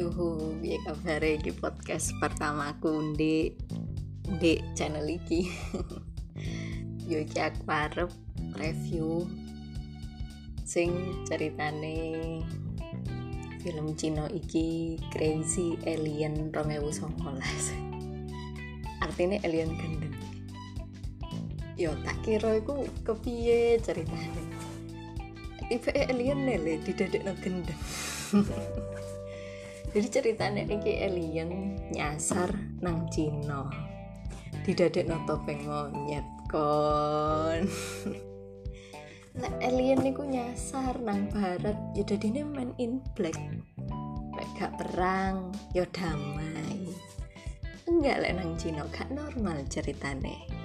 Yuhu, piye kabar di podcast pertamaku di di channel iki. Yo aku arep review sing ceritane film Cina iki Crazy Alien 2019. Artinya alien gendeng. Yo tak kira iku kepiye ceritane. Tiba alien lele didadekno gendeng. jadi ceritanya ini alien nyasar nang Cino didadek no topeng monyet kon. Nah alien niku nyasar nang barat. Ya ini man in black. Lek gak perang ya damai. Enggak lek nang Cino gak normal ceritanya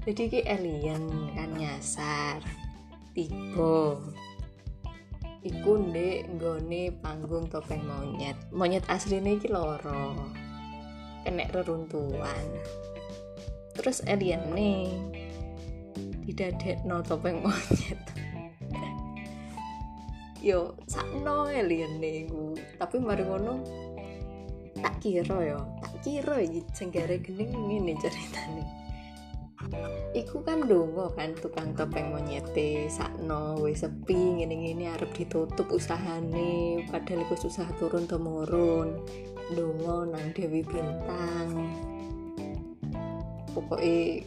jadi ki alien kan nyasar. Tiba iku ndek nggone panggung topeng monyet. Monyet asline iki loro. Kena reruntuhan. Terus alien nih tidak no topeng monyet. Yo sakno alien nih tapi mari ngono tak kira yo. Tak kira iki sing gare gening ngene ceritane Iku kan dongo kan tukang topeng monyete sakno wis sepi ngene-ngene arep ditutup usahane padahal iku susah turun temurun. Dongo nang Dewi Bintang. Pokoknya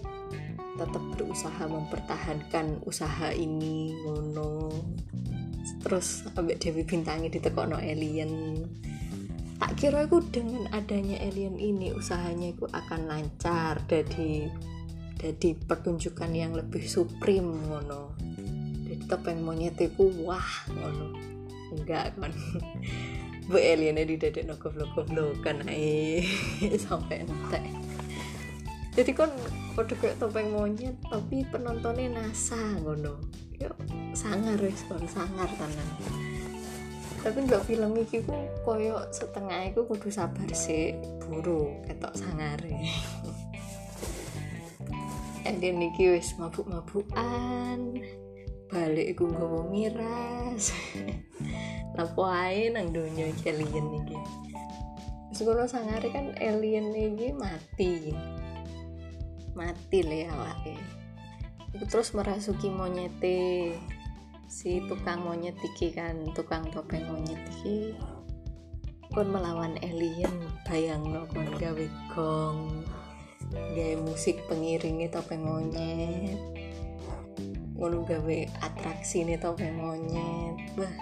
tetap berusaha mempertahankan usaha ini ngono. Terus ambek Dewi Bintangnya ditekokno alien. Tak kira aku dengan adanya alien ini usahanya aku akan lancar jadi jadi pertunjukan yang lebih supreme ngono. Jadi topeng monyet itu wah ngono. Enggak kan. Bu alien di dadek no goblok kan ae. Sampai entek. Jadi kan pada kayak topeng monyet tapi penontonnya nasa ngono. Yuk sangar wis kon sangar tenan. Tapi nggak film iki ku koyo setengah itu kudu sabar sih buru ketok sangare Enden niki wis mabuk-mabukan. Balik iku nggawa miras. Lapo ae nang donya iki alien niki. Wis sangare kan alien iki mati. Mati le awake. Iku terus merasuki monyete. Si tukang monyet iki kan tukang topeng monyet iki. Kon melawan alien bayangno kon gawe gong gawe musik pengiringnya topeng monyet? Ngono gawe atraksi nih topeng monyet? Bah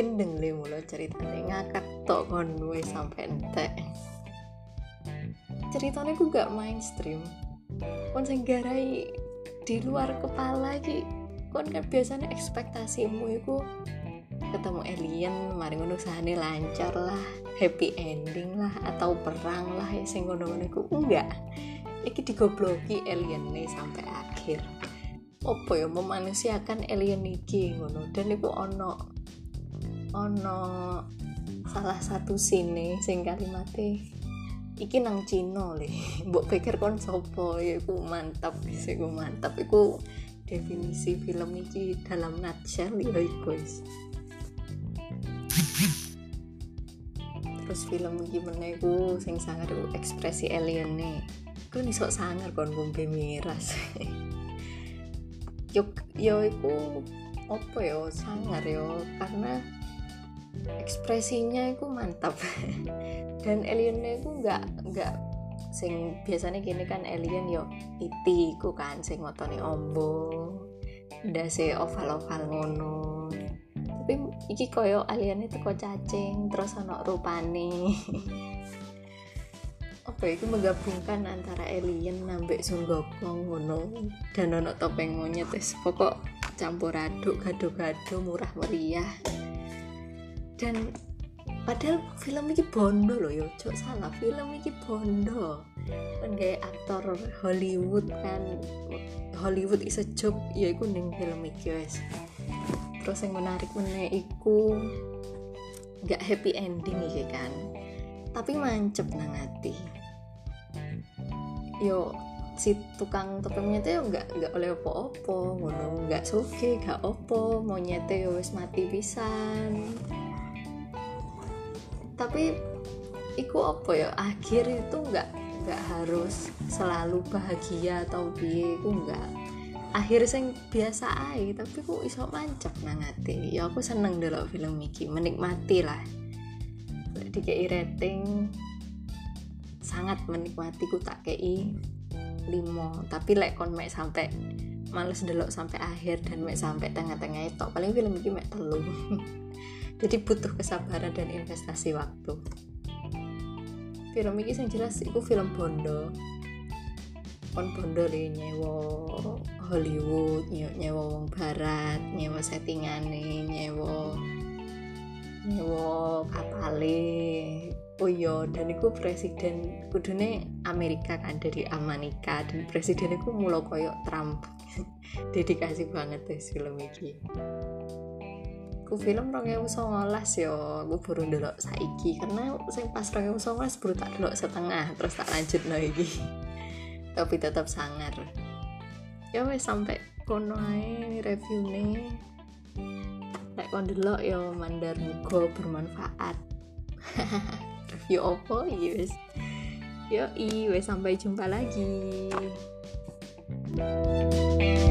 kendeng le mulo ceritanya. Ngakak tok kon gue sampai entek. Ceritanya gue gak mainstream. Kon sing garai di luar kepala lagi kon kan biasanya ekspektasimu itu ketemu alien mari ngono usahane lancar lah happy ending lah atau perang lah ya sing ngono-ngono iku. Enggak. Iki digobloki alien nih sampai akhir. Opo ya memanusiakan alien iki ngono? Dan iku ono ono salah satu sini sing kalimate iki nang Cino le. Mbok pikir kon sopo ya iku mantap sih iku mantap. Iku definisi film iki dalam nutshell ya iku terus film gimana itu sing sangar ekspresi alien nih nih sok sangar kon ngombe miras. Yo yo itu apa yo sangar yo karena ekspresinya itu mantap. Dan aliennya itu nggak nggak sing biasanya gini kan alien yo iti ku kan sing ngotoni ombo. Dasi oval oval ngono tapi iki koyo alien itu kok cacing terus ono rupane. Apa itu menggabungkan antara alien nambah Sun Gokong ngono dan ono topeng monyet. Tes pokok campur aduk gado-gado murah meriah. Dan padahal film ini bondo loh yo cok salah. Film ini bondo. Kan kayak aktor Hollywood kan. Hollywood is a joke ya iku film iki wes terus yang menarik meneh iku gak happy ending iki kan. Tapi mancep nang hati yo si tukang topengnya tuh nggak nggak oleh opo-opo ngono. Nggak suke gak opo monyete yo wis mati pisan. Tapi iku apa ya akhir itu nggak nggak harus selalu bahagia atau biye iku nggak akhir sing biasa aja tapi ku iso mancep nang ati. Ya aku seneng dulu film iki menikmati lah. Dikei rating sangat menikmati ku tak kei limo tapi lek kon mek sampai males delok sampai akhir dan mek sampai tengah-tengah itu paling film ini mek telu. Jadi butuh kesabaran dan investasi waktu. Film ini yang jelas itu film Bondo kon Bondo li nyewa Hollywood nyewa wong barat nyewa settingane nyewa nyewa kapale. Oh iya dan itu presiden kudune Amerika kan dari Amerika dan presiden itu mulu koyok Trump. Dedikasi banget deh film ini ku film songolas yo aku baru ndelok saiki karena saya pas songolas baru tak delok setengah terus tak lanjut lagi tapi tetap sangar. Ya wes sampai kono review nih lek kon delok yo mandar muga bermanfaat. Review opo iya wes yo i wes sampai jumpa lagi. thank you